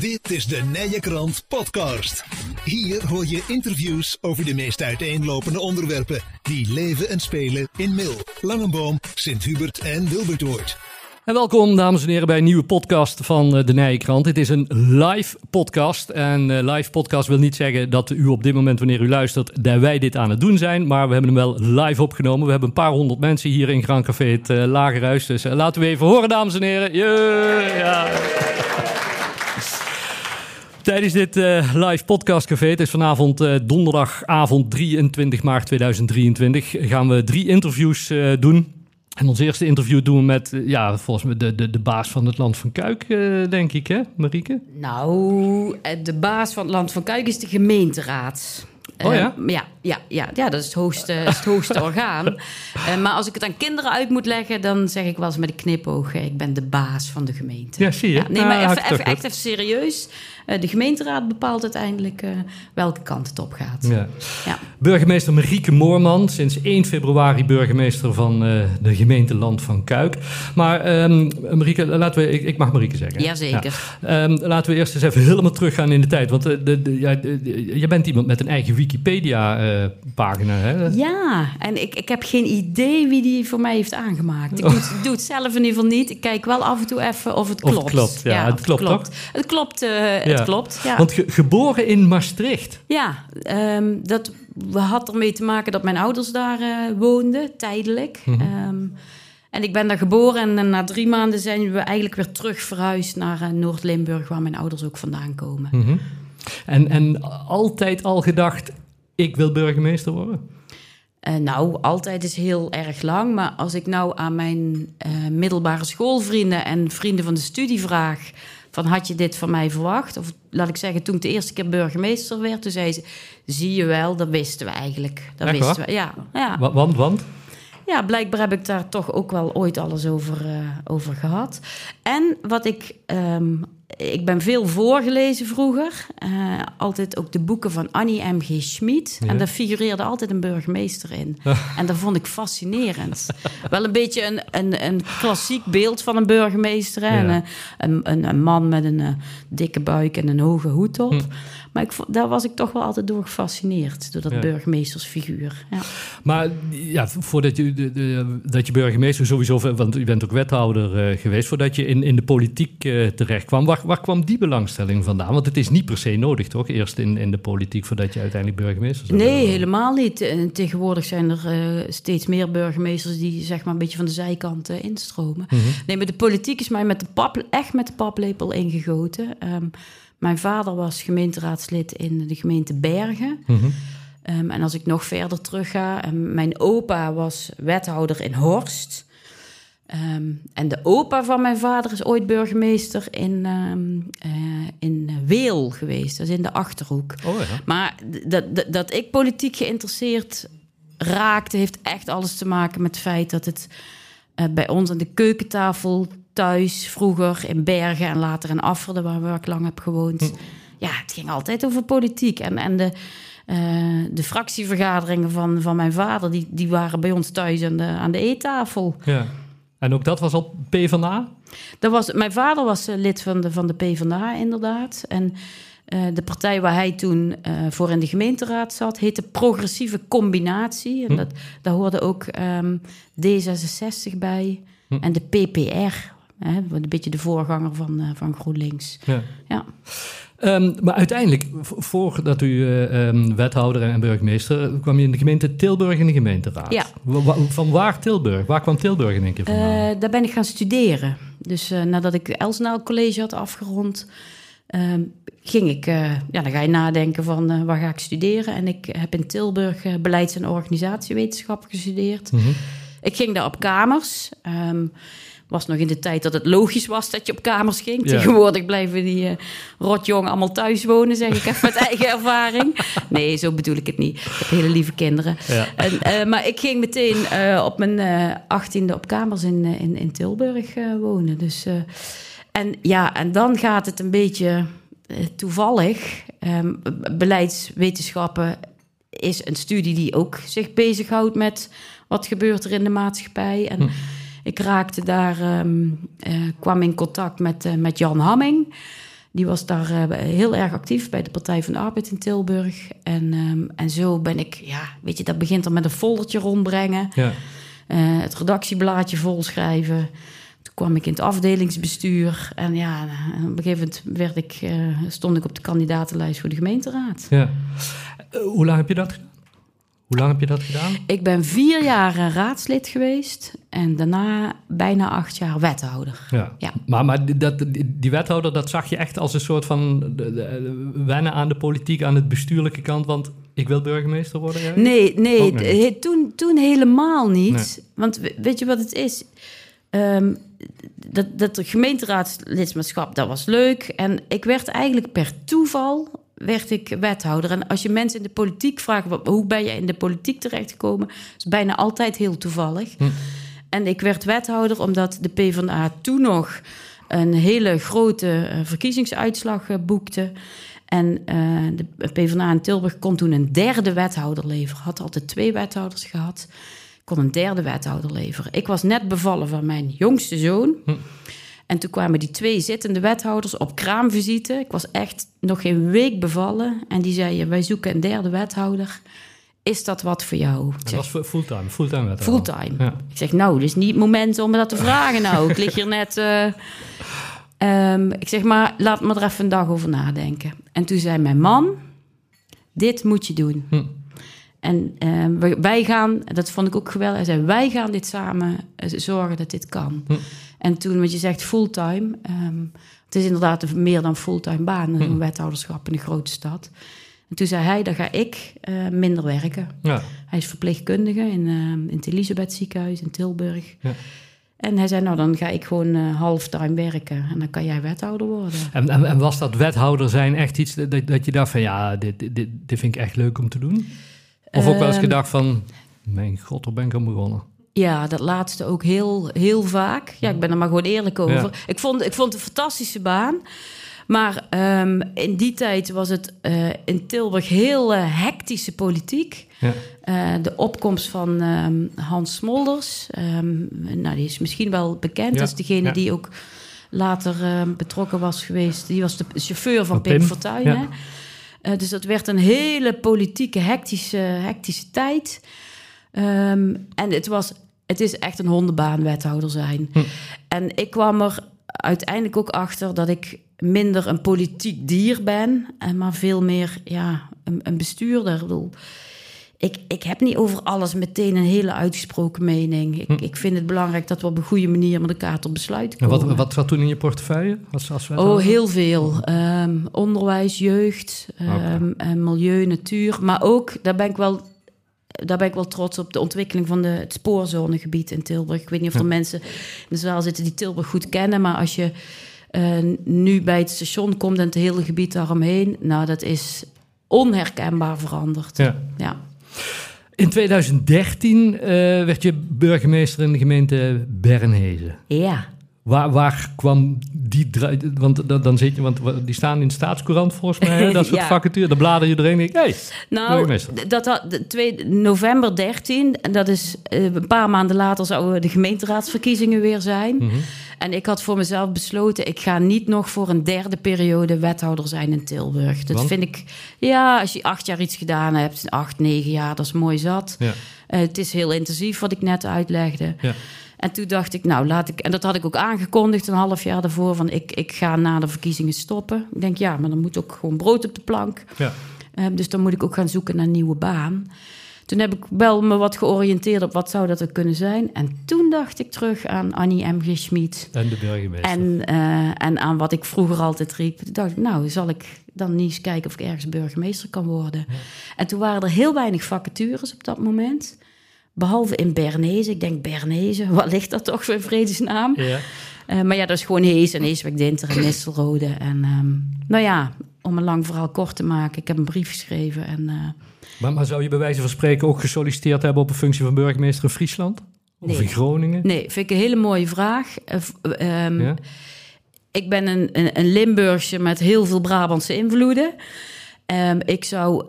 Dit is de Nije Krant Podcast. Hier hoor je interviews over de meest uiteenlopende onderwerpen die leven en spelen in Mil, Langenboom, Sint-Hubert en Wilbertoord. En welkom, dames en heren, bij een nieuwe podcast van eh, de Nijenkrant. Dit is een live podcast. En uh, live podcast wil niet zeggen dat u op dit moment, wanneer u luistert, dat wij dit aan het doen zijn. Maar we hebben hem wel live opgenomen. We hebben een paar honderd mensen hier in Grand Café, het uh, Lagerhuis. Dus laten we even horen, dames en heren. Yeah. Tijdens dit uh, live podcastcafé, het is vanavond uh, donderdagavond 23 maart 2023, gaan we drie interviews uh, doen. En ons eerste interview doen we met, ja, volgens mij de, de, de baas van het Land van Kuik, denk ik, hè, Marieke? Nou, de baas van het Land van Kuik is de gemeenteraad. Oh ja? Uh, ja, ja, ja, ja, dat is het hoogste, is het hoogste orgaan. Uh, maar als ik het aan kinderen uit moet leggen, dan zeg ik wel eens met een knipoog: ik ben de baas van de gemeente. Ja, zie je. Ja, nee, maar ah, even, even, echt even serieus. Uh, de gemeenteraad bepaalt uiteindelijk welke kant het op gaat. Ja. ja. Burgemeester Marieke Moorman, sinds 1 februari burgemeester van de gemeente Land van Kuik. Maar um, Marieke, laten we, ik, ik, mag Marieke zeggen. Jazeker. Ja. Um, laten we eerst eens even helemaal teruggaan in de tijd. Want de, de, ja, je bent iemand met een eigen Wikipedia-pagina. hè? Ja, en ik, ik heb geen idee wie die voor mij heeft aangemaakt. Ik doe het, doe het zelf in ieder geval niet. Ik kijk wel af en toe even of het klopt. Of het klopt, ja. ja het klopt, klopt toch? Het klopt, uh, ja. Het klopt, ja. Want ge geboren in Maastricht. Ja, um, dat had ermee te maken dat mijn ouders daar uh, woonden, tijdelijk. Mm -hmm. um, en ik ben daar geboren en na drie maanden zijn we eigenlijk weer terug verhuisd naar uh, Noord-Limburg, waar mijn ouders ook vandaan komen. Mm -hmm. En, en altijd al gedacht, ik wil burgemeester worden? Uh, nou, altijd is heel erg lang. Maar als ik nou aan mijn uh, middelbare schoolvrienden en vrienden van de studie vraag... van had je dit van mij verwacht? Of laat ik zeggen, toen ik de eerste keer burgemeester werd... toen zei ze, zie je wel, dat wisten we eigenlijk. Dat Echt wisten waar? we, ja. ja. Wa- Want, want? Ja, blijkbaar heb ik daar toch ook wel ooit alles over, uh, over gehad. En wat ik... Um, ik ben veel voorgelezen vroeger. Uh, altijd ook de boeken van Annie M.G. Schmid. Ja. En daar figureerde altijd een burgemeester in. en dat vond ik fascinerend. Wel een beetje een, een, een klassiek beeld van een burgemeester. Hè? Ja. Een, een, een, man met een uh, dikke buik en een hoge hoed op. Hm. Maar ik, daar was ik toch wel altijd door gefascineerd. Door dat Ja. burgemeestersfiguur. Ja. Maar ja, voordat je, de, de, dat je burgemeester sowieso, want u bent ook wethouder uh, geweest, voordat je in, in de politiek uh, terecht kwam, waar, waar kwam die belangstelling vandaan? Want het is niet per se nodig, toch? Eerst in, in de politiek voordat je uiteindelijk burgemeester zou Nee, worden. helemaal niet. En tegenwoordig zijn er uh, steeds meer burgemeesters die zeg maar een beetje van de zijkant instromen. Mhm. Nee, maar de politiek is mij met de pap, echt met de paplepel ingegoten. Um, mijn vader was gemeenteraadslid in de gemeente Bergen. Mhm. Um, en als ik nog verder terug ga, um, mijn opa was wethouder in Horst. Um, en de opa van mijn vader is ooit burgemeester in, uh, in Weel geweest. Dat is in de Achterhoek. Oh, ja. Maar dat, dat, dat ik politiek geïnteresseerd raakte... heeft echt alles te maken met het feit dat het uh, bij ons aan de keukentafel thuis... vroeger in Bergen en later in Afferde, waar, ik lang heb gewoond... Hm. ja, het ging altijd over politiek. En, en de... Uh, de fractievergaderingen van, van mijn vader, die, die waren bij ons thuis aan de, aan de eettafel. Ja. En ook dat was op PvdA? Dat was, mijn vader was uh, lid van de, van de PvdA, inderdaad. En uh, de partij waar hij toen voor in de gemeenteraad zat, heette Progressieve Combinatie. En Hm. dat, daar hoorde ook um, D66 bij hm. en de PPR. Hè, een beetje de voorganger van, van GroenLinks. Ja. ja. Um, maar uiteindelijk, voordat u uh, um, wethouder en burgemeester, kwam je in de gemeente Tilburg in de gemeenteraad. Ja. Van waar Tilburg? Waar kwam Tilburg in één keer vandaan? Uh, daar ben ik gaan studeren. Dus nadat ik Elsnaal College had afgerond, ging ik, ja, dan ga je nadenken van waar ga ik studeren. En ik heb in Tilburg beleids- en organisatiewetenschap gestudeerd. Mm Mhm. -hmm. Ik ging daar op kamers. Um, was nog in de tijd dat het logisch was dat je op kamers ging. Ja. Tegenwoordig blijven die uh, rotjong allemaal thuis wonen, zeg ik even met eigen ervaring. Nee, zo bedoel ik het niet. Ik heb hele lieve kinderen. Ja. En, uh, maar ik ging meteen uh, op mijn achttiende op kamers in, in, in Tilburg wonen. Dus, en ja, en dan gaat het een beetje toevallig. Um, beleidswetenschappen is een studie die ook zich bezighoudt met wat gebeurt er in de maatschappij. En, hm. Ik raakte daar, um, uh, kwam in contact met, uh, met Jan Hamming. Die was daar eh, heel erg actief bij de Partij van de Arbeid in Tilburg. En, ehm, en zo ben ik, ja, weet je, dat begint dan met een foldertje rondbrengen. Ja. eh, het redactieblaadje volschrijven. Toen kwam ik in het afdelingsbestuur. En ja, op een gegeven moment werd ik, eh, stond ik op de kandidatenlijst voor de gemeenteraad. ja. Eh, hoe lang heb je dat gedaan? Hoe lang heb je dat gedaan? Ik ben vier jaar eh, raadslid geweest. En daarna bijna acht jaar wethouder. Ja. Ja. Maar, maar die- dat, die, wethouder, dat zag je echt als een soort van de- de- wennen aan de politiek, aan het bestuurlijke kant. Want ik wil burgemeester worden. jij? Nee, nee, he- toen, toen helemaal niet. Want we- weet je wat het is? Ehm, dat, dat gemeenteraadslidmaatschap, dat was leuk. En ik werd eigenlijk per toeval werd ik wethouder. En als je mensen in de politiek vraagt, wat- hoe ben je in de politiek terechtgekomen? is bijna altijd heel toevallig. En ik werd wethouder omdat de PvdA toen nog een hele grote eh, verkiezingsuitslag eh, boekte. En eh, de PvdA in Tilburg kon toen een derde wethouder leveren. Had altijd twee wethouders gehad. Kon een derde wethouder leveren. Ik was net bevallen van mijn jongste zoon. En toen kwamen die twee zittende wethouders op kraamvisite. Ik was echt nog geen week bevallen. En die zeiden, wij zoeken een derde wethouder. Is dat wat voor jou? Dat was fu- fulltime, fulltime wethouder. Fulltime. Ja. Ik zeg, nou, dit is niet het moment om me dat te vragen nou. Ik lig hier net... eh, ehm, ik zeg, maar laat me er even een dag over nadenken. En toen zei mijn man, dit moet je doen. Hm. En ehm, wij- gaan, dat vond ik ook geweldig, hij zei, wij gaan dit samen eh, zorgen dat dit kan. Hm. En toen, wat je zegt, fulltime. ehm, het is inderdaad een meer dan fulltime baan, een wethouderschap in een grote stad. En toen zei hij, dan ga ik eh, minder werken. Ja. Hij is verpleegkundige in, eh, in het Elisabeth ziekenhuis in Tilburg. Ja. En hij zei, nou dan ga ik gewoon eh, halftime werken en dan kan jij wethouder worden. En, en, en was dat wethouder zijn echt iets dat, dat je dacht van ja, dit, dit dit vind ik echt leuk om te doen? Of ook wel eens Ehm, gedacht van, mijn god, daar ben ik aan begonnen. Ja, dat laatste ook heel, heel vaak. Ja, ik ben er maar gewoon eerlijk over. Ja. Ik, vond, ik vond het een fantastische baan. Maar ehm, in die tijd was het eh, in Tilburg heel eh, hectische politiek. Ja. Eh, de opkomst van ehm, Hans Smolders, nou, die is misschien wel bekend. Ja, Dat is degene ja. die ook later betrokken was geweest. Die was de chauffeur van Van Pim, Pim, Fortuyn. Eh, dus dat werd een hele politieke, hectische, hectische tijd. Ehm, en het, was, het is echt een hondenbaan wethouder zijn. Hm. En ik kwam er uiteindelijk ook achter dat ik minder een politiek dier ben, en maar veel meer ja, een, een bestuurder. Ik, bedoel, ik, ik heb niet over alles meteen een hele uitgesproken mening. Ik, ik vind het belangrijk dat we op een goede manier met elkaar tot besluit En komen. wat, wat zat toen in je portefeuille als, als Oh, wethouder? heel veel. Ehm, onderwijs, jeugd, ehm, en milieu, natuur. Maar ook, daar ben ik wel, daar ben ik wel trots op, de ontwikkeling van de, het spoorzonegebied in Tilburg. Ik weet niet of er mensen in de zaal zitten die Tilburg goed kennen, maar als je eh, nu bij het station komt en het hele gebied daaromheen, nou, dat is onherkenbaar veranderd. Ja. Ja. In 2013 eh, werd je burgemeester in de gemeente Bernhezen. Ja. Waar, waar kwam die Want dan, dan zit je, want die staan in de staatscourant volgens mij, hè, dat soort Ja. vacature. Dan blader je erin en denk hey, Nou, dat had, november 13, en dat is eh, een paar maanden later zouden de gemeenteraadsverkiezingen weer zijn. Mhm. En ik had voor mezelf besloten, ik ga niet nog voor een derde periode wethouder zijn in Tilburg. Dat Want? vind ik, ja, als je acht jaar iets gedaan hebt, acht, negen jaar, dat is mooi zat. Ja. Eh, het is heel intensief wat ik net uitlegde. Ja. En toen dacht ik, nou laat ik, en dat had ik ook aangekondigd een half jaar daarvoor, van ik, ik ga na de verkiezingen stoppen. Ik denk, ja, maar dan moet ook gewoon brood op de plank. Ja. Eh, dus dan moet ik ook gaan zoeken naar een nieuwe baan. Toen heb ik wel me wat georiënteerd op wat zou dat er kunnen zijn. En toen dacht ik terug aan Annie M. G. Schmid. En de burgemeester. En, eh, en aan wat ik vroeger altijd riep. Toen dacht ik, nou, zal ik dan niet eens kijken of ik ergens burgemeester kan worden. En toen waren er heel weinig vacatures op dat moment. Behalve in Bernese. Ik denk, Bernese, wat ligt dat toch voor een vredesnaam? Ja. Eh, maar ja, dat is gewoon Hees en Heeswijk Dinter en Nistelrode. En ehm, nou ja, om een lang verhaal kort te maken. Ik heb een brief geschreven en... eh, Maar, maar zou je bij wijze van spreken ook gesolliciteerd hebben op een functie van burgemeester in Friesland? Of Nee. in Groningen? Nee, vind ik een hele mooie vraag. Eh, ehm, Ja? Ik ben een, een, een Limburgse met heel veel Brabantse invloeden. Ehm, ik zou,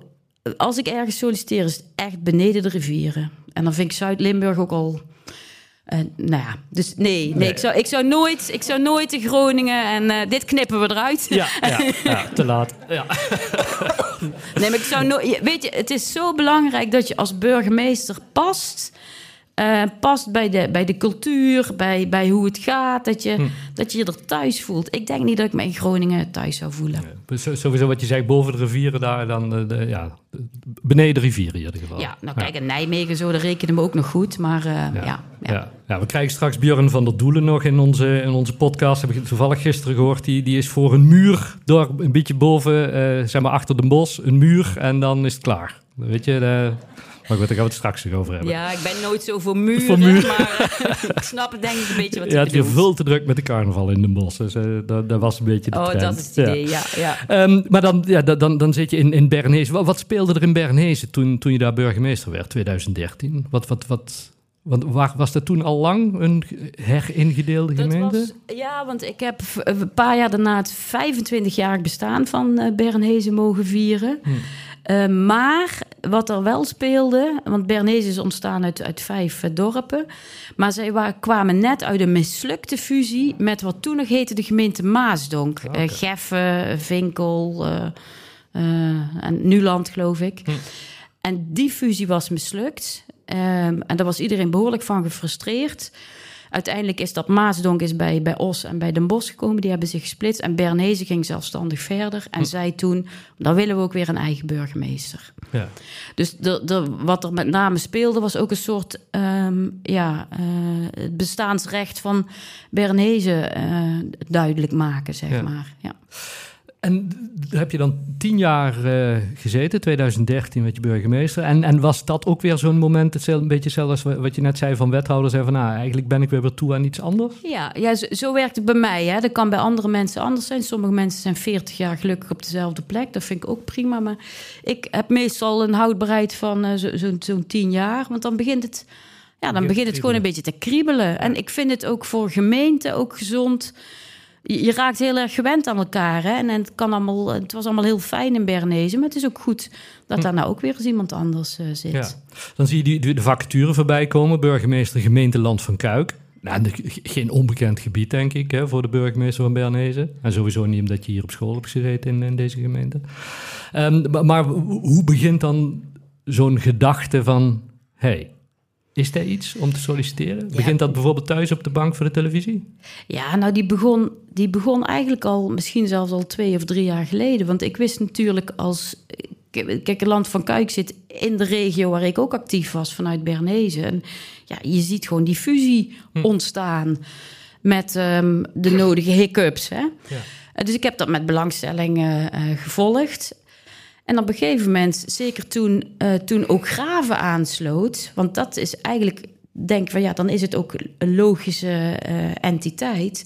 als ik ergens solliciteer, is het echt beneden de rivieren. En dan vind ik Zuid-Limburg ook al Eh, nou ja, dus nee, nee, Nee. Ik, zou, ik, zou nooit, ik zou nooit in Groningen en eh, dit knippen we eruit. Ja, ja, ja, te laat. Ja. Nee, maar ik zou nooit. Weet je, het is zo belangrijk dat je als burgemeester past. Eh, past bij de, bij de cultuur, bij, bij hoe het gaat, dat je, dat je je er thuis voelt. Ik denk niet dat ik me in Groningen thuis zou voelen. Sowieso wat je zegt, boven de rivieren daar, dan eh, de, ja, beneden de rivieren in ieder geval. Ja, nou kijk, in Nijmegen zo, daar rekenen we ook nog goed. Maar eh, ja, ja, Ja. Ja. we krijgen straks Björn van der Doelen nog in onze, in onze podcast. Heb ik toevallig gisteren gehoord. Die, die is voor een muur door een beetje boven, zeg maar achter de bos, een muur en dan is het klaar. Weet je, de, maar goed, daar gaan we het straks nog over hebben. Ja, ik ben nooit zo voor muren, Voor muren. maar eh, ik snap het denk ik een beetje wat Ja, je het is hier bedoelt. veel te druk met de carnaval in de bos. Dus eh, dat, dat was een beetje de Oh, trend. dat is het Ja. idee, ja. ja. Ehm, maar dan, ja, da- dan, dan zit je in, in Bernese. Wat, wat speelde er in Bernese toen, toen je daar burgemeester werd, 2013? Wat, wat, wat, want waar, was dat toen al lang een heringedeelde Dat gemeente? was, ja, want ik heb een paar jaar daarna het 25-jarig bestaan van eh Bernese mogen vieren. Hmm. Eh, maar wat er wel speelde, want Bernese is ontstaan uit, uit vijf eh, dorpen. Maar zij wa- kwamen net uit een mislukte fusie met wat toen nog heette de gemeente Maasdonk. Eh, Geffen, Vinkel en Nuland, geloof ik. Hm. En die fusie was mislukt. Ehm, en daar was iedereen behoorlijk van gefrustreerd. Uiteindelijk is dat Maasdonk is bij, bij Os en bij Den Bosch gekomen. Die hebben zich gesplitst. En Bernese ging zelfstandig verder. En zei toen, dan willen we ook weer een eigen burgemeester. Ja. Dus de, de, wat er met name speelde was ook een soort ehm, ja, eh, het bestaansrecht van Bernese eh, duidelijk maken, zeg Ja. maar. Ja. En daar heb je dan tien jaar eh, gezeten, 2013 werd je burgemeester. En, en was dat ook weer zo'n moment, een beetje als wat je net zei van wethouder, zei van nou, eigenlijk ben ik weer weer toe aan iets anders? Ja, ja zo, zo werkt het bij mij. Hè. Dat kan bij andere mensen anders zijn. Sommige mensen zijn 40 jaar gelukkig op dezelfde plek. Dat vind ik ook prima. Maar ik heb meestal een houdbaarheid van eh, zo- zo'n zo'n 10 jaar. Want dan begint het, ja, dan Begint het gewoon een beetje te kriebelen. En ik vind het ook voor gemeenten ook gezond. Je, raakt heel erg gewend aan elkaar. Hè? En, en het, kan allemaal, het was allemaal heel fijn in Bernese. Maar het is ook goed dat daar nou ook weer eens iemand anders eh, zit. Ja. Dan zie je die, de, vacature voorbij komen, burgemeester gemeente Land van Kuik. Nou, geen onbekend gebied, denk ik, hè, voor de burgemeester van Bernese. En sowieso niet omdat je hier op school hebt gezeten in, in deze gemeente. Ehm, maar, maar hoe hoe begint dan zo'n gedachte van... hey, is er iets om te solliciteren? Begint dat bijvoorbeeld thuis op de bank voor de televisie? Ja, nou, die begon, die begon eigenlijk al, misschien zelfs al twee of drie jaar geleden. Want ik wist natuurlijk als. Kijk, het Land van Kuik zit in de regio waar ik ook actief was vanuit Bernese. En ja, je ziet gewoon die fusie ontstaan met ehm, de nodige hiccups. Hè? Ja. Eh, Dus ik heb dat met belangstelling eh, gevolgd. En op een gegeven moment, zeker toen, eh, toen ook Graven aansloot, want dat is eigenlijk, denk van ja, dan is het ook een logische eh, entiteit.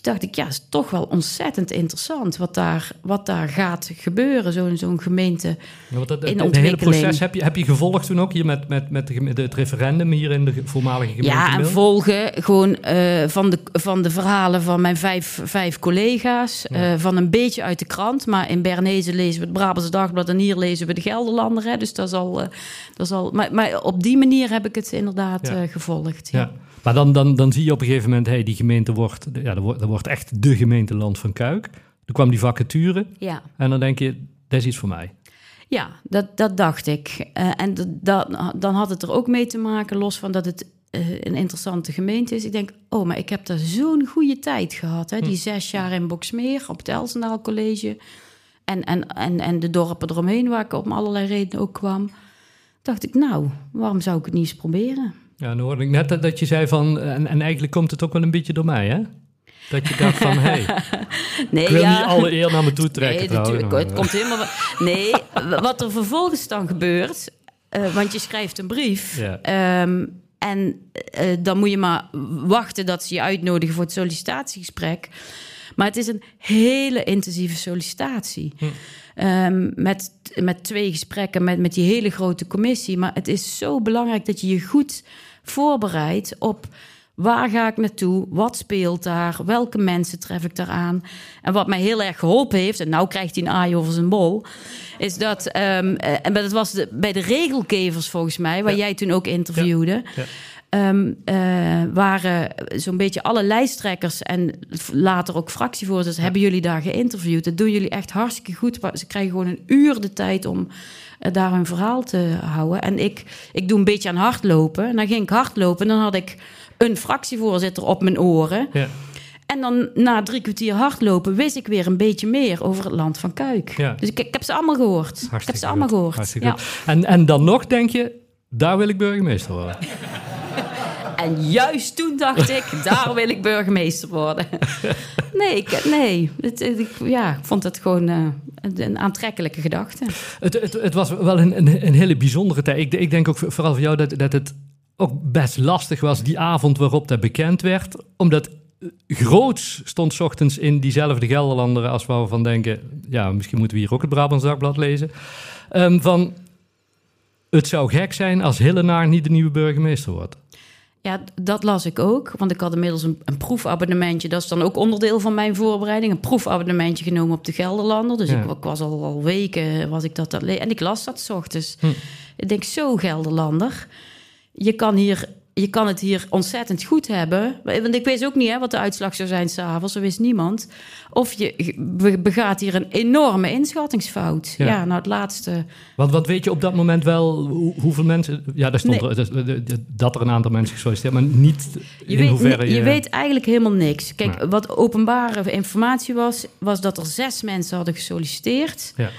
Toen dacht ik, ja, is toch wel ontzettend interessant wat daar, wat daar gaat gebeuren, zo'n zo'n gemeente. Ja, want dat, In het hele proces heb je, heb je gevolgd toen ook hier met, met, met de, het referendum hier in de ge- voormalige gemeente Ja, en volgen gewoon eh, van, de, van de verhalen van mijn vijf, vijf collega's. eh, van een beetje uit de krant. Maar in Bernese lezen we het Brabants Dagblad en hier lezen we de Gelderlander. Hè, dus dat is al. eh, dat is al maar, maar op die manier heb ik het inderdaad Ja. gevolgd. Ja. Maar dan, dan, dan zie je op een gegeven moment, hey, die gemeente wordt, ja, dat wordt, dat wordt echt de gemeente Land van Kuik. Toen kwam die vacature Ja. en dan denk je, dat is iets voor mij. Ja, dat, dat dacht ik. Eh, en dat, dat- dan had het er ook mee te maken, los van dat het eh, een interessante gemeente is. Ik denk, oh, maar ik heb daar zo'n goede tijd gehad. Hè? Die zes jaar in Boksmeer op het Elsendaal College. En, en, en, en de dorpen eromheen, waar ik om allerlei redenen ook kwam. Dacht ik, nou, waarom zou ik het niet eens proberen? Ja, dan hoorde ik net dat, dat je zei van, en, en eigenlijk komt het ook wel een beetje door mij, hè? Dat je dacht van, hey, Nee, ik wil ja. niet alle eer naar me toe trekken Nee, trouwens. natuurlijk. maar, Het komt helemaal. Nee, wat er vervolgens dan gebeurt. eh, want je schrijft een brief. Ja. ehm, en eh, dan moet je maar wachten dat ze je uitnodigen voor het sollicitatiegesprek. Maar het is een hele intensieve sollicitatie. Hm. Ehm, met, met twee gesprekken met, met die hele grote commissie. Maar het is zo belangrijk dat je je goed voorbereidt op waar ga ik naartoe, wat speelt daar, welke mensen tref ik daar aan. En wat mij heel erg geholpen heeft, en nou krijgt hij een aai over zijn bol, is dat, ehm, eh, en dat was de, bij de regelgevers volgens mij, waar Ja. jij toen ook interviewde. Ja. ehm, eh, waren zo'n beetje alle lijsttrekkers en later ook fractievoorzitters, hebben jullie daar geïnterviewd. Dat doen jullie echt hartstikke goed. Ze krijgen gewoon een uur de tijd om eh, daar hun verhaal te houden. En ik, ik doe een beetje aan hardlopen. En dan ging ik hardlopen en dan had ik een fractievoorzitter op mijn oren. Ja. En dan na drie kwartier hardlopen wist ik weer een beetje meer over het land van Kuik. Ja. Dus ik, ik, heb ze allemaal gehoord. Hartstikke ik heb ze allemaal gehoord. Ja. En, en dan nog denk je, daar wil ik burgemeester worden. En juist toen dacht ik, daar wil ik burgemeester worden. Nee, ik, nee. Het, ik, ja, ik vond het gewoon uh, een, aantrekkelijke gedachte. Het, het, het, was wel een, een, een, hele bijzondere tijd. Ik, ik denk ook vooral voor jou dat, dat het ook best lastig was die avond waarop dat bekend werd. Omdat groots stond ochtends in diezelfde Gelderlander als waar we van denken... ja, misschien moeten we hier ook het Brabants Dagblad lezen. Um, van, het zou gek zijn als Hillenaar niet de nieuwe burgemeester wordt. Ja, dat las ik ook. Want ik had inmiddels een, een, proefabonnementje. Dat is dan ook onderdeel van mijn voorbereiding. Een proefabonnementje genomen op de Gelderlander. Dus ik, was al, al weken was ik dat, dat En ik las dat s ochtends. Hm. Ik denk, zo Gelderlander. Je kan hier je kan het hier ontzettend goed hebben. Want ik weet ook niet hè, wat de uitslag zou zijn s'avonds. Er wist niemand. Of je begaat hier een enorme inschattingsfout. Ja, nou het laatste. Want wat weet je op dat moment wel? hoeveel mensen... Ja, daar stond dat er een aantal mensen gesolliciteerd. Maar niet je in weet, hoeverre je... Je weet eigenlijk helemaal niks. Kijk, wat openbare informatie was... was dat er zes mensen hadden gesolliciteerd... Ja.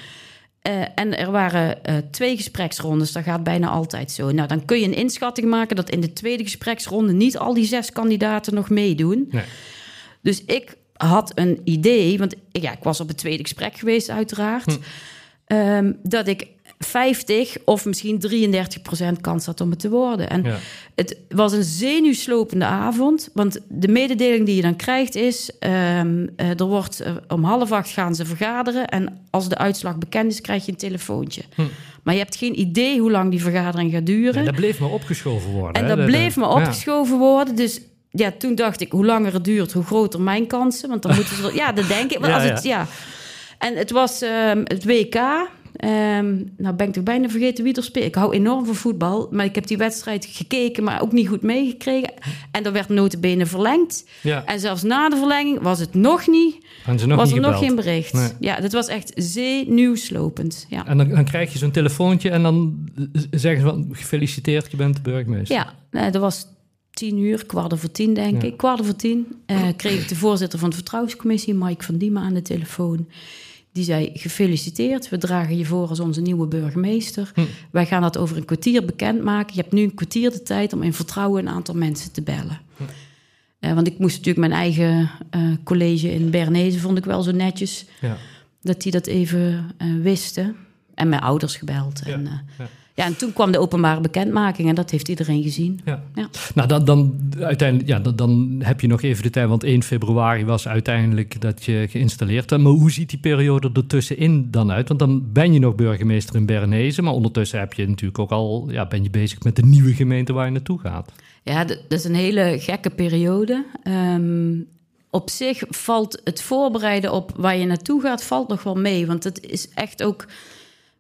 Uh, en er waren uh, twee gespreksrondes. Dat gaat bijna altijd zo. Nou, dan kun je een inschatting maken dat in de tweede gespreksronde niet al die zes kandidaten nog meedoen. Nee. Dus ik had een idee, want ja, ik was op het tweede gesprek geweest, uiteraard. Hm. Um, dat ik 50 of misschien 33 procent kans had om het te worden. En het was een zenuwslopende avond, want de mededeling die je dan krijgt is: um, er wordt uh, om half acht gaan ze vergaderen en als de uitslag bekend is, krijg je een telefoontje. Hm. Maar je hebt geen idee hoe lang die vergadering gaat duren. En dat bleef maar opgeschoven worden. En dat bleef maar opgeschoven worden. Dus ja, toen dacht ik, hoe langer het duurt, hoe groter mijn kansen. Want dan moeten ze... Ja, dat denk ik. als het, ja. En het was um, het WK. Um, nou ben ik toch bijna vergeten wie er speelt. Ik hou enorm van voetbal, maar ik heb die wedstrijd gekeken, maar ook niet goed meegekregen. En er werd notabene verlengd. Ja. En zelfs na de verlenging was het nog niet. Nog was er nog geen bericht. Ja, dat was echt zenuwslopend. Ja. En dan, dan krijg je zo'n telefoontje en dan zeggen ze van gefeliciteerd, je bent de burgemeester. Ja, nee, dat was tien uur, kwart voor tien denk ik. Kwart voor tien uh, kreeg ik de voorzitter van de vertrouwenscommissie, Mike van Diemen, aan de telefoon. Die zei: Gefeliciteerd, we dragen je voor als onze nieuwe burgemeester. Hm. Wij gaan dat over een kwartier bekendmaken. Je hebt nu een kwartier de tijd om in vertrouwen een aantal mensen te bellen. Hm. Uh, want ik moest natuurlijk mijn eigen uh, college in Bernese, vond ik wel zo netjes. Ja. Dat die dat even uh, wisten. En mijn ouders gebeld. Ja. En, ja. Ja, en toen kwam de openbare bekendmaking en dat heeft iedereen gezien. Ja. ja. Nou, dan, dan, uiteindelijk, ja, dan, dan, heb je nog even de tijd, want 1 februari was uiteindelijk dat je geïnstalleerd hebt. Maar hoe ziet die periode ertussenin dan uit? Want dan ben je nog burgemeester in Bernese, maar ondertussen heb je natuurlijk ook al, ja, ben je bezig met de nieuwe gemeente waar je naartoe gaat. Ja, dat is een hele gekke periode. Um, op zich valt het voorbereiden op waar je naartoe gaat, valt nog wel mee. Want het is echt ook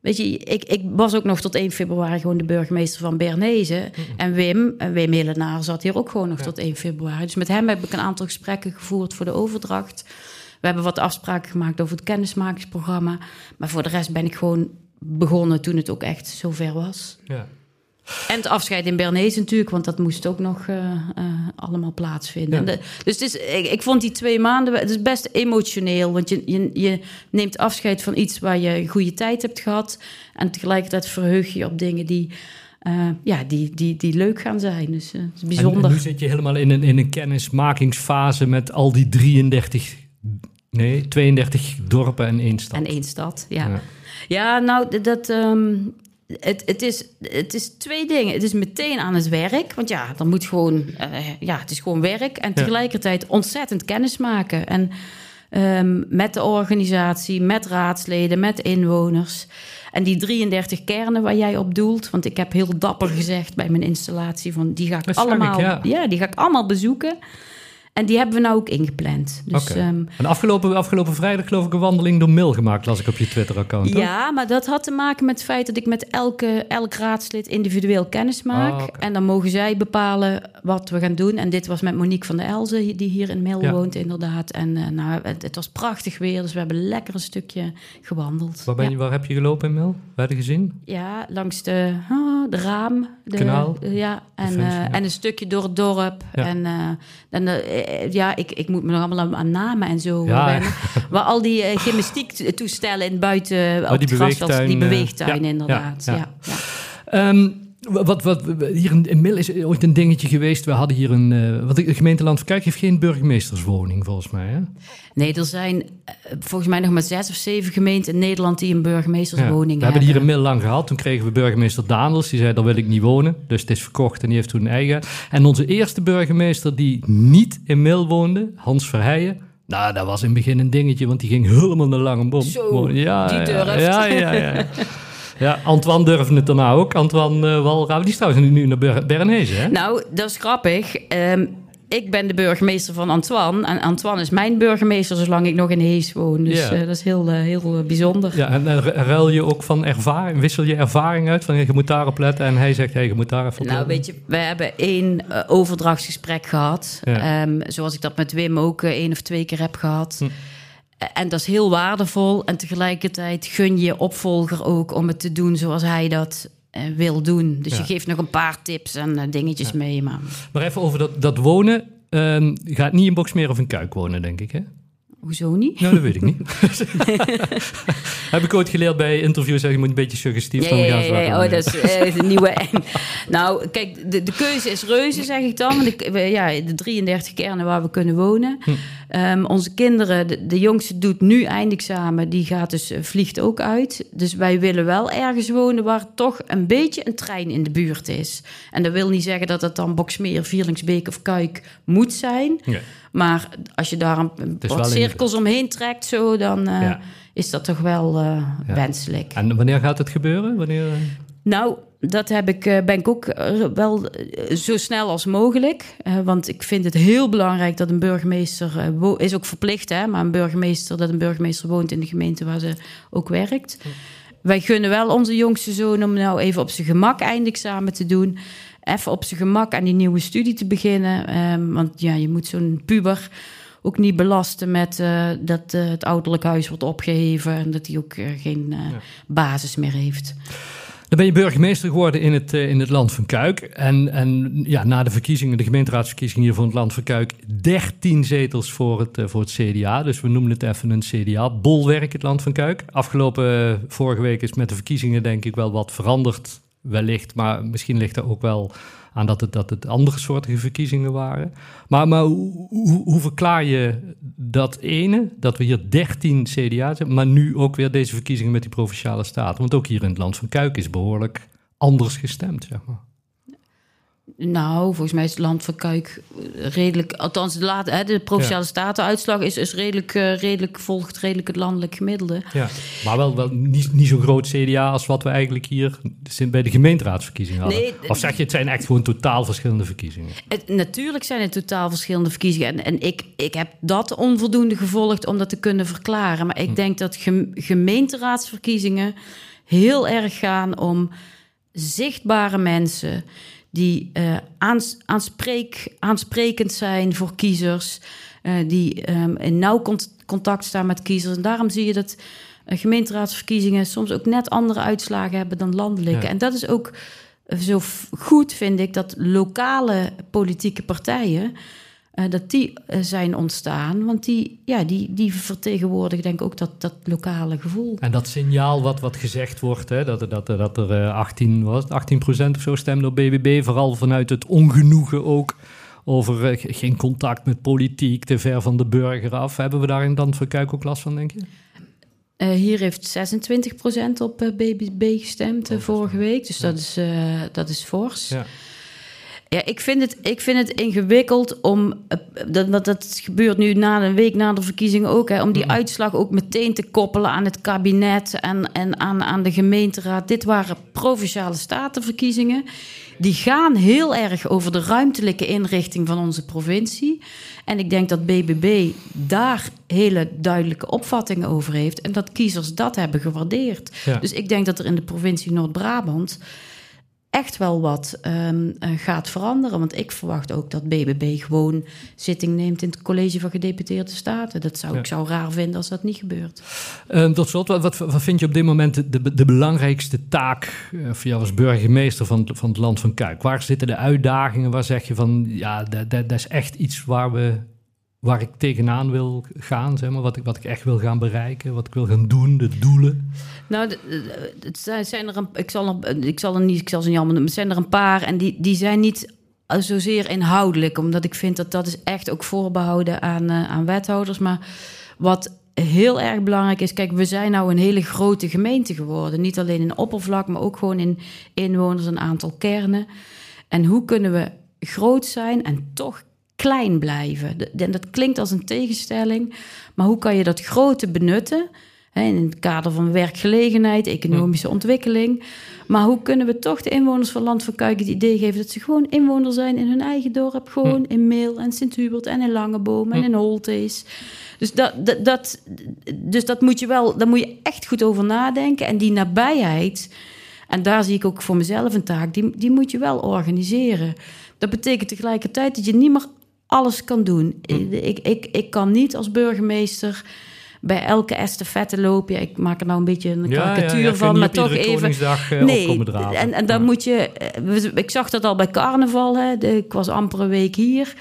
Weet je, ik, ik was ook nog tot 1 februari gewoon de burgemeester van Bernese. En Wim, en Wim Helenaar zat hier ook gewoon nog tot 1 februari. Dus met hem heb ik een aantal gesprekken gevoerd voor de overdracht. We hebben wat afspraken gemaakt over het kennismakingsprogramma. Maar voor de rest ben ik gewoon begonnen toen het ook echt zover was. Ja. En het afscheid in Bernese natuurlijk, want dat moest ook nog uh, uh, allemaal plaatsvinden. dus het is, ik, ik, vond die twee maanden het is best emotioneel. Want je, je, je, neemt afscheid van iets waar je een goede tijd hebt gehad. En tegelijkertijd verheug je op dingen die, uh, ja, die, die, die leuk gaan zijn. Dus het is bijzonder. En, nu zit je helemaal in een, in een kennismakingsfase met al die 33, nee, 32 dorpen en één stad. En één stad, ja. Ja, ja nou, dat... Um, het, het, is, het is twee dingen. Het is meteen aan het werk. Want ja, dan moet gewoon... Uh, ja, het is gewoon werk. En tegelijkertijd ontzettend kennis maken. En um, met de organisatie, met raadsleden, met inwoners. En die 33 kernen waar jij op doelt... want ik heb heel dapper gezegd bij mijn installatie... van die ga ik allemaal, ja. die ga ik allemaal bezoeken... En die hebben we nou ook ingepland. Dus, Oké. ehm, En afgelopen, afgelopen vrijdag geloof ik een wandeling door Mil gemaakt, las ik op je Twitter-account. ja, maar dat had te maken met het feit dat ik met elke, elk raadslid individueel kennis maak. Ah. En dan mogen zij bepalen wat we gaan doen. En dit was met Monique van der Elzen, die hier in Ja. woont inderdaad. En eh, nou, het, het was prachtig weer, dus we hebben lekker een stukje gewandeld. Waar, ben je, ja. waar heb je gelopen in Mil? Waar je gezien? Ja, langs de, ah, de raam. De, Kanaal. Ja, en, eh, ja. en een stukje door het dorp. En, eh, en eh, eh, ja, ik, ik moet me nog allemaal aan, namen en zo wennen. Waar al die uh, gymnastiektoestellen in buiten Oh, op die het beweegtuin, die eh, beweegtuin inderdaad. ja. Ehm, wat, wat, hier in, Mil is ooit een dingetje geweest. We hadden hier een... eh wat, de gemeente Landverkuik heeft geen burgemeesterswoning, volgens mij. Hè? Nee, er zijn eh, volgens mij nog maar zes of zeven gemeenten in Nederland die een burgemeesterswoning we hebben die hier in hebben. Mil lang gehad. Toen kregen we burgemeester Daandels. Die zei, daar wil ik niet wonen. Dus het is verkocht en die heeft toen een eigen. En onze eerste burgemeester die niet in Mil woonde, Hans Verheijen... Nou, dat was in het begin een dingetje, want die ging helemaal naar Langenboom. Zo, wonen. ja, die ja, durft. Ja, ja, ja. Ja, Antoine durfde het daarna ook. Antoine uh, Walraaf, die is trouwens nu naar Ber Bernese, hè? Nou, dat is grappig. Ehm, ik ben de burgemeester van Antoine. En Antoine is mijn burgemeester zolang ik nog in Hees woon. Dus Ja. eh, dat is heel, eh, heel eh, bijzonder. Ja, en eh, ruil je ook van ervaring, wissel je ervaring uit van je moet daarop letten en hij zegt hey, je moet daar even op Nou, letten? weet je, we hebben één eh, overdrachtsgesprek gehad. Ja. Ehm, zoals ik dat met Wim ook eh, één of twee keer heb gehad. Hm. En dat is heel waardevol. En tegelijkertijd gun je opvolger ook om het te doen zoals hij dat eh, wil doen. Dus Ja. je geeft nog een paar tips en eh, dingetjes mee. Maar Maar even over dat, dat wonen. Ehm, gaat niet in Boksmeer of in Kuik wonen, denk ik, hè? Hoezo niet? Nou, dat weet ik niet. Heb ik ooit geleerd bij interviews, zeg je moet een beetje suggestief Ja, ja, gaan ja, ja. Oh, dat is eh, de nieuwe. nou, kijk, de, de keuze is reuze, zeg ik dan. We- ja, de 33 kernen waar we kunnen wonen. Hm. Ehm, onze kinderen, de, de jongste doet nu eindexamen. Die gaat dus, eh, vliegt ook uit. Dus wij willen wel ergens wonen waar toch een beetje een trein in de buurt is. En dat wil niet zeggen dat het dan Boksmeer, Vierlingsbeek of Kuik moet zijn. Nee. Maar als je daar een, wat cirkels omheen trekt, zo, dan eh, Ja. is dat toch wel eh, Ja. wenselijk. En wanneer gaat het gebeuren? Wanneer, eh? Nou, dat heb ik, ben ik ook wel zo snel als mogelijk. Want ik vind het heel belangrijk dat een burgemeester... is ook verplicht, hè, maar een burgemeester... dat een burgemeester woont in de gemeente waar ze ook werkt. Wij gunnen wel onze jongste zoon om nou even op zijn gemak eindexamen te doen. Even op zijn gemak aan die nieuwe studie te beginnen. Ehm, want ja, je moet zo'n puber ook niet belasten met eh, dat eh, het ouderlijk huis wordt opgeheven... en dat hij ook eh, geen basis meer heeft. Dan ben je burgemeester geworden in het, in het land van Kuik. En, en ja, na de verkiezingen, de gemeenteraadsverkiezingen hier voor het land van Kuik, 13 zetels voor het, voor het CDA. Dus we noemen het even een CDA-bolwerk, het land van Kuik. Afgelopen vorige week is met de verkiezingen denk ik wel wat veranderd, wellicht. Maar misschien ligt er ook wel aan dat het, dat het andere soortige verkiezingen waren. Maar, maar hoe, hoe, hoe verklaar je dat ene, dat we hier 13 CDA's hebben, maar nu ook weer deze verkiezingen met die provinciale staten? Want ook hier in het land van Kuik is behoorlijk anders gestemd, zeg maar. Nou, volgens mij is het land van Kuik eh, redelijk... Althans, de, hè, de Provinciale Statenuitslag is, is redelijk, eh, redelijk... volgt redelijk het landelijk gemiddelde. Ja, maar wel, wel niet, niet zo'n groot CDA als wat we eigenlijk hier bij de gemeenteraadsverkiezingen hadden. Nee, of zeg je, het zijn echt gewoon totaal verschillende verkiezingen? Het, natuurlijk zijn het totaal verschillende verkiezingen. En, en ik, ik heb dat onvoldoende gevolgd om dat te kunnen verklaren. Maar ik denk dat gem- gemeenteraadsverkiezingen heel erg gaan om zichtbare mensen die eh, aans- aanspreek, aansprekend zijn voor kiezers, eh, die ehm, in nauw cont- contact staan met kiezers. En daarom zie je dat eh, gemeenteraadsverkiezingen soms ook net andere uitslagen hebben dan landelijke. Ja. En dat is ook zo goed, vind ik, dat lokale politieke partijen. Eh, dat die eh, zijn ontstaan. Want die, ja, die, die vertegenwoordigen denk ik ook dat, dat lokale gevoel. En dat signaal wat, wat gezegd wordt, hè, dat, er- dat, dat er eh, 18, was het, 18 of zo stemde op BBB, vooral vanuit het ongenoegen ook over eh, ge- geen contact met politiek, te ver van de burger af. Hebben we daar in Dan van Kuik ook last van, denk je? Eh, hier heeft 26% op eh, BBB gestemd eh, vorige week. Dus dat is, eh, dat is fors. Ja. Ja, ik vind het, ik vind het ingewikkeld om. eh, Dat, dat, dat gebeurt nu na een week na de verkiezingen ook. Hè, om die uitslag ook meteen te koppelen aan het kabinet en, en aan, aan de gemeenteraad. Dit waren provinciale statenverkiezingen. Die gaan heel erg over de ruimtelijke inrichting van onze provincie. En ik denk dat BBB daar hele duidelijke opvattingen over heeft. En dat kiezers dat hebben gewaardeerd. Ja. Dus ik denk dat er in de provincie Noord-Brabant echt wel wat eh, gaat veranderen. Want ik verwacht ook dat BBB gewoon zitting neemt in het college van gedeputeerde staten. Dat zou Ja. ik zou raar vinden als dat niet gebeurt. Ehm, tot slot, wat, wat, wat vind je op dit moment de, de, de belangrijkste taak eh, voor jou als burgemeester van, van het land van Kuik? Waar zitten de uitdagingen? Waar zeg je van, ja, dat, dat, dat is echt iets waar, we, waar ik tegenaan wil gaan, zeg maar, wat ik, wat ik echt wil gaan bereiken, wat ik wil gaan doen, de doelen? Nou, het zijn er een, ik, zal er, ik zal er niet, ik zal ze niet allemaal noemen. Zijn er een paar en die, die zijn niet zozeer inhoudelijk, omdat ik vind dat dat is echt ook voorbehouden aan, eh, aan wethouders. Maar wat heel erg belangrijk is, kijk, we zijn nou een hele grote gemeente geworden. Niet alleen in oppervlak, maar ook gewoon in inwoners, een aantal kernen. En hoe kunnen we groot zijn en toch klein blijven? En dat klinkt als een tegenstelling, maar hoe kan je dat grote benutten? In het kader van werkgelegenheid, economische ontwikkeling. Maar hoe kunnen we toch de inwoners van Land van Kuik het idee geven dat ze gewoon inwoner zijn in hun eigen dorp? Gewoon in Meel en Sint-Hubert en in Langeboom en in Holtees. Dus dat, dat, dat, dus dat moet je wel, daar moet je echt goed over nadenken. En die nabijheid, en daar zie ik ook voor mezelf een taak, die, die moet je wel organiseren. Dat betekent tegelijkertijd dat je niet meer alles kan doen. Ik, ik, ik kan niet als burgemeester bij elke estafette lopen. Ja, ik maak er nou een beetje een karikatuur je kunt van, maar toch even. Eh, draven. en, en dan Ja. moet je. eh, Ik zag dat al bij carnaval. Hè. De, ik was amper een week hier.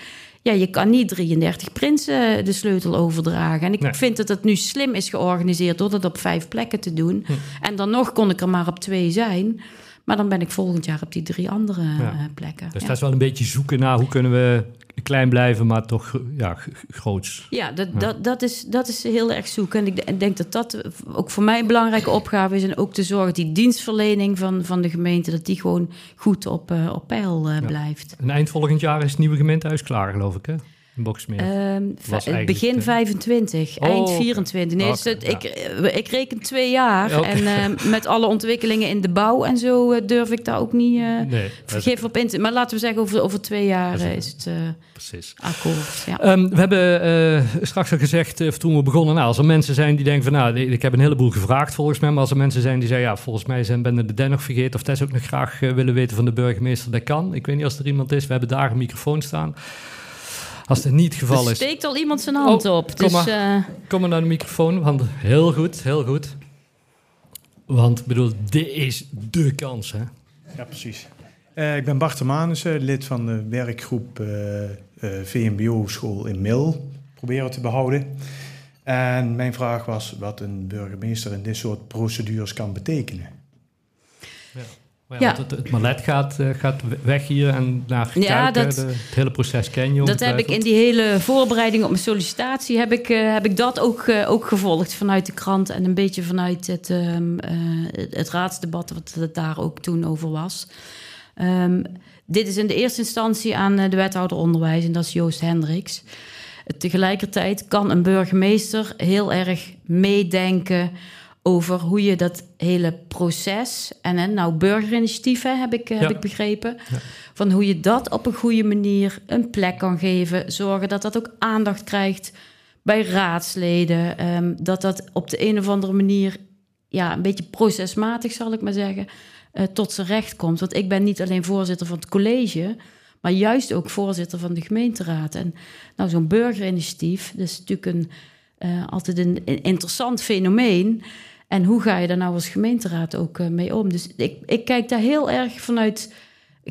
Ja, je kan niet 33 prinsen de sleutel overdragen. En ik Nee. vind dat het nu slim is georganiseerd door dat op vijf plekken te doen. Hm. En dan nog kon ik er maar op twee zijn. Maar dan ben ik volgend jaar op die drie andere Ja. eh, plekken. Dus ja. dat is wel een beetje zoeken naar hoe kunnen we klein blijven, maar toch ja, groots. Ja, dat, Dat, dat, is, dat is heel erg zoeken. En ik de- ik denk dat dat ook voor mij een belangrijke opgave is. En ook te zorgen dat die dienstverlening van, van de gemeente... dat die gewoon goed op, eh, op peil eh, blijft. En eind volgend jaar is het nieuwe gemeentehuis klaar, geloof ik, hè? Boksmeer. Ehm, v- eigenlijk, begin eh, 25, Oh, eind oké. 24. Nee, dus Oké, het- ja. ik, eh, ik reken twee jaar. En ehm, met alle ontwikkelingen in de bouw en zo eh, durf ik daar ook niet uh, nee, vergif op in te... Maar laten we zeggen, over, over twee jaar is het precies. akkoord. Ja. Ehm, we hebben straks al gezegd, toen we begonnen, nou, als er mensen zijn die denken van, nou, ik heb een heleboel gevraagd volgens mij, maar als er mensen zijn die zeggen, ja, volgens mij zijn ben de den nog vergeten, of Tess ook nog graag willen weten van de burgemeester, dat kan. Ik weet niet als er iemand is, we hebben daar een microfoon staan. Als dat niet het geval Er is, steekt al iemand zijn hand Oh, op. kom Dus maar. eh, kom maar naar de microfoon, want heel goed, heel goed. Want, ik bedoel, dit is de kans, hè? Ja, precies. Eh, ik ben Bart de Manussen, lid van de werkgroep eh, eh, VMBO-school in Mil. Proberen te behouden. En mijn vraag was wat een burgemeester in dit soort procedures kan betekenen. Maar ja, Het, het malet gaat, eh, gaat weg hier en naar Ja, kijken. dat- de- het hele proces ken je dat heb ik in die hele voorbereiding op mijn sollicitatie... heb ik, eh, heb ik dat ook, eh, ook gevolgd vanuit de krant... en een beetje vanuit het, eh, het raadsdebat... wat het daar ook toen over was. Ehm, dit is in de eerste instantie aan de wethouder onderwijs... en dat is Joost Hendricks. Tegelijkertijd kan een burgemeester heel erg meedenken over hoe je dat hele proces en hè, nou burgerinitiatieven heb ik, eh, heb Ja. ik begrepen, van hoe je dat op een goede manier een plek kan geven, zorgen dat dat ook aandacht krijgt bij raadsleden, ehm, dat dat op de een of andere manier ja een beetje procesmatig zal ik maar zeggen eh, tot zijn recht komt. Want ik ben niet alleen voorzitter van het college, maar juist ook voorzitter van de gemeenteraad. En nou, zo'n burgerinitiatief, dat is natuurlijk een, eh, altijd een, een interessant fenomeen. En hoe ga je daar nou als gemeenteraad ook eh, mee om? Dus ik, ik kijk daar heel erg vanuit.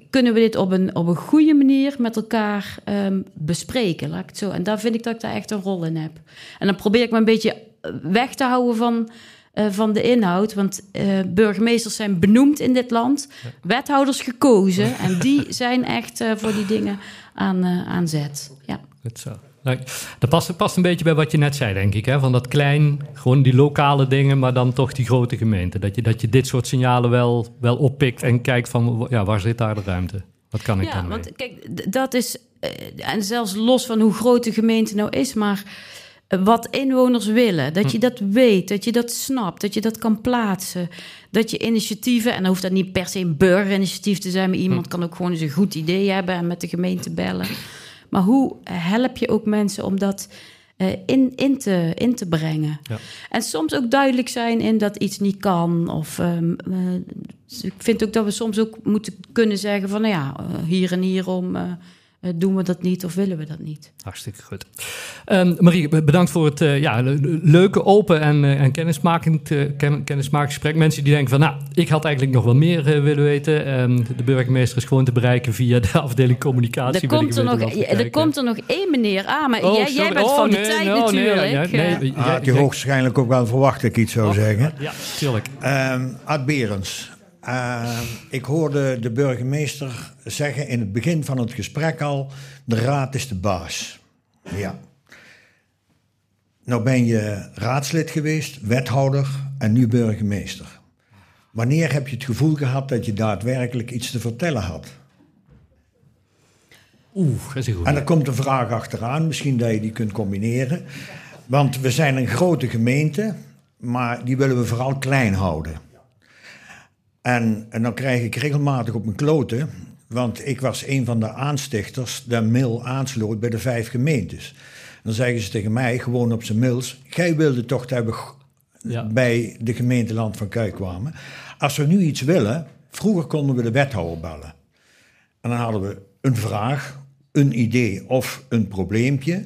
Kunnen we dit op een, op een goede manier met elkaar ehm, bespreken? Laat ik het zo. En daar vind ik dat ik daar echt een rol in heb. En dan probeer ik me een beetje eh, weg te houden van, eh, van de inhoud. Want burgemeesters zijn benoemd in dit land, wethouders gekozen. En die zijn echt voor die dingen aan, aan zet. Ja. Goed zo. Dat past, past een beetje bij wat je net zei, denk ik. Hè? Van dat klein, gewoon die lokale dingen, maar dan toch die grote gemeente. Dat je, dat je dit soort signalen wel, wel oppikt en kijkt van, ja, waar zit daar de ruimte? Wat kan ik ja, dan mee? want kijk, dat is... eh, en zelfs los van hoe groot de gemeente nou is... maar eh, wat inwoners willen, dat je dat weet, dat je dat snapt... dat je dat kan plaatsen, dat je initiatieven... en dan hoeft dat niet per se een burgerinitiatief te zijn... maar iemand kan ook gewoon eens een goed idee hebben... en met de gemeente bellen. Maar hoe help je ook mensen om dat eh, in, in, te, in te brengen? Ja. En soms ook duidelijk zijn in dat iets niet kan. Of ehm, eh, dus ik vind ook dat we soms ook moeten kunnen zeggen van nou ja, eh, hier en hierom eh, doen we dat niet of willen we dat niet. Hartstikke goed. Ehm, Marie, be- bedankt voor het eh, ja, le- le- leuke, open en, eh, en kennismakend, eh, ken, kennismakingsgesprek. Mensen die denken van, nou, ik had eigenlijk nog wel meer eh, willen weten. Ehm, de burgemeester is gewoon te bereiken via de afdeling communicatie. Er komt er, nog, ja, er komt er nog één meneer aan, maar Oh, jij, jij bent Oh, van de tijd no, nee, natuurlijk. ja, Eh, nee, jij- Had je hoogstwaarschijnlijk ook wel verwacht dat ik iets zou zeggen. Ja, tuurlijk. Ehm Ad Berends, ehm, ik hoorde de burgemeester zeggen in het begin van het gesprek al... de raad is de baas. Ja. Nou ben je raadslid geweest, wethouder en nu burgemeester. Wanneer heb je het gevoel gehad dat je daadwerkelijk iets te vertellen had? Oeh, dat is een goed. En er komt een vraag achteraan, misschien dat je die kunt combineren. Want we zijn een grote gemeente, maar die willen we vooral klein houden. En, en dan krijg ik regelmatig op mijn kloten, want ik was een van de aanstichters dat Mil aansloot bij de vijf gemeentes. Dan zeggen ze tegen mij, gewoon op zijn mails, jij wilde toch dat we Ja. bij de gemeente Land van Kuik kwamen. Als we nu iets willen, vroeger konden we de wethouder bellen. En dan hadden we een vraag, een idee of een probleempje.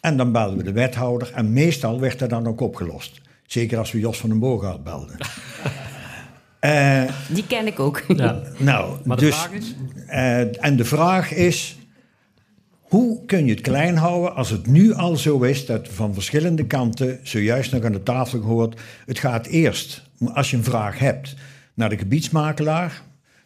En dan belden we de wethouder. En meestal werd dat dan ook opgelost. Zeker als we Jos van den Boogaard belden. Eh, Die ken ik ook. Ja. nou, Maar de dus, vraag is? eh, en de vraag is... Hoe kun je het klein houden als het nu al zo is dat van verschillende kanten, zojuist nog aan de tafel gehoord, het gaat eerst, als je een vraag hebt, naar de gebiedsmakelaar,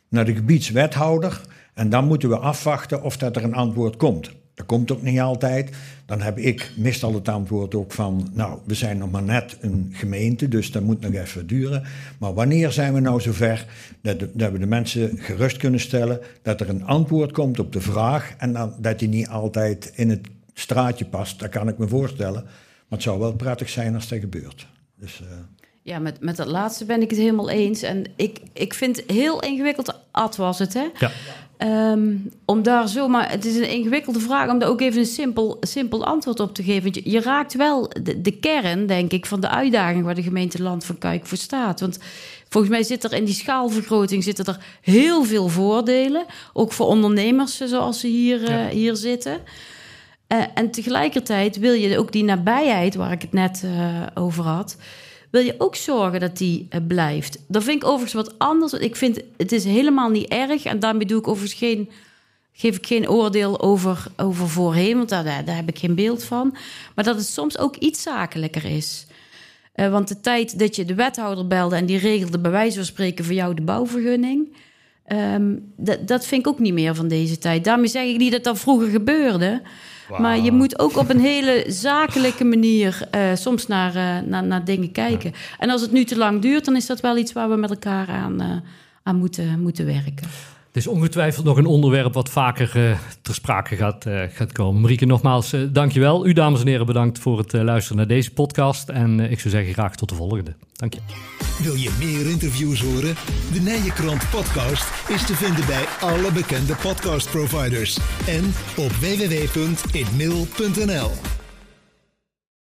naar de gebiedswethouder en dan moeten we afwachten of dat er een antwoord komt. Dat komt ook niet altijd. Dan heb ik meestal het antwoord ook van, nou, we zijn nog maar net een gemeente, dus dat moet nog even duren. Maar wanneer zijn we nou zover dat, de- dat we de mensen gerust kunnen stellen dat er een antwoord komt op de vraag en dan, dat die niet altijd in het straatje past, dat kan ik me voorstellen. Maar het zou wel prettig zijn als dat gebeurt. Dus, eh, Ja, met, met dat laatste ben ik het helemaal eens. En ik, ik vind het heel ingewikkeld, Ad was het, hè? Ja. Ehm, om daar zomaar, het is een ingewikkelde vraag om daar ook even een simpel, simpel antwoord op te geven. Want je, je raakt wel de, de kern, denk ik, van de uitdaging waar de gemeente Land van Kuik voor staat. Want volgens mij zit er in die schaalvergroting zitten er heel veel voordelen. Ook voor ondernemers zoals ze hier, eh, hier zitten. Eh, en tegelijkertijd wil je ook die nabijheid, waar ik het net eh, over had, wil je ook zorgen dat die eh, blijft. Dat vind ik overigens wat anders. Ik vind het is helemaal niet erg. En daarmee doe ik overigens geen, geef ik geen oordeel over, over voorheen, want daar, daar, heb ik geen beeld van. Maar dat het soms ook iets zakelijker is. Eh, want de tijd dat je de wethouder belde en die regelde bij wijze van spreken voor jou de bouwvergunning. dat, dat vind ik ook niet meer van deze tijd. Daarmee zeg ik niet dat dat vroeger gebeurde. Maar je moet ook op een hele zakelijke manier eh, soms naar, eh, naar, naar dingen kijken. En als het nu te lang duurt, dan is dat wel iets waar we met elkaar aan, eh, aan moeten, moeten werken. Het is ongetwijfeld nog een onderwerp wat vaker eh, ter sprake gaat, eh, gaat komen. Marieke, nogmaals, uh, dankjewel. U, dames en heren, bedankt voor het luisteren naar deze podcast. En ik zou zeggen, graag tot de volgende. Dank je. Wil je meer interviews horen? De Nijenkrant podcast is te vinden bij alle bekende podcastproviders en op www.inmail.nl.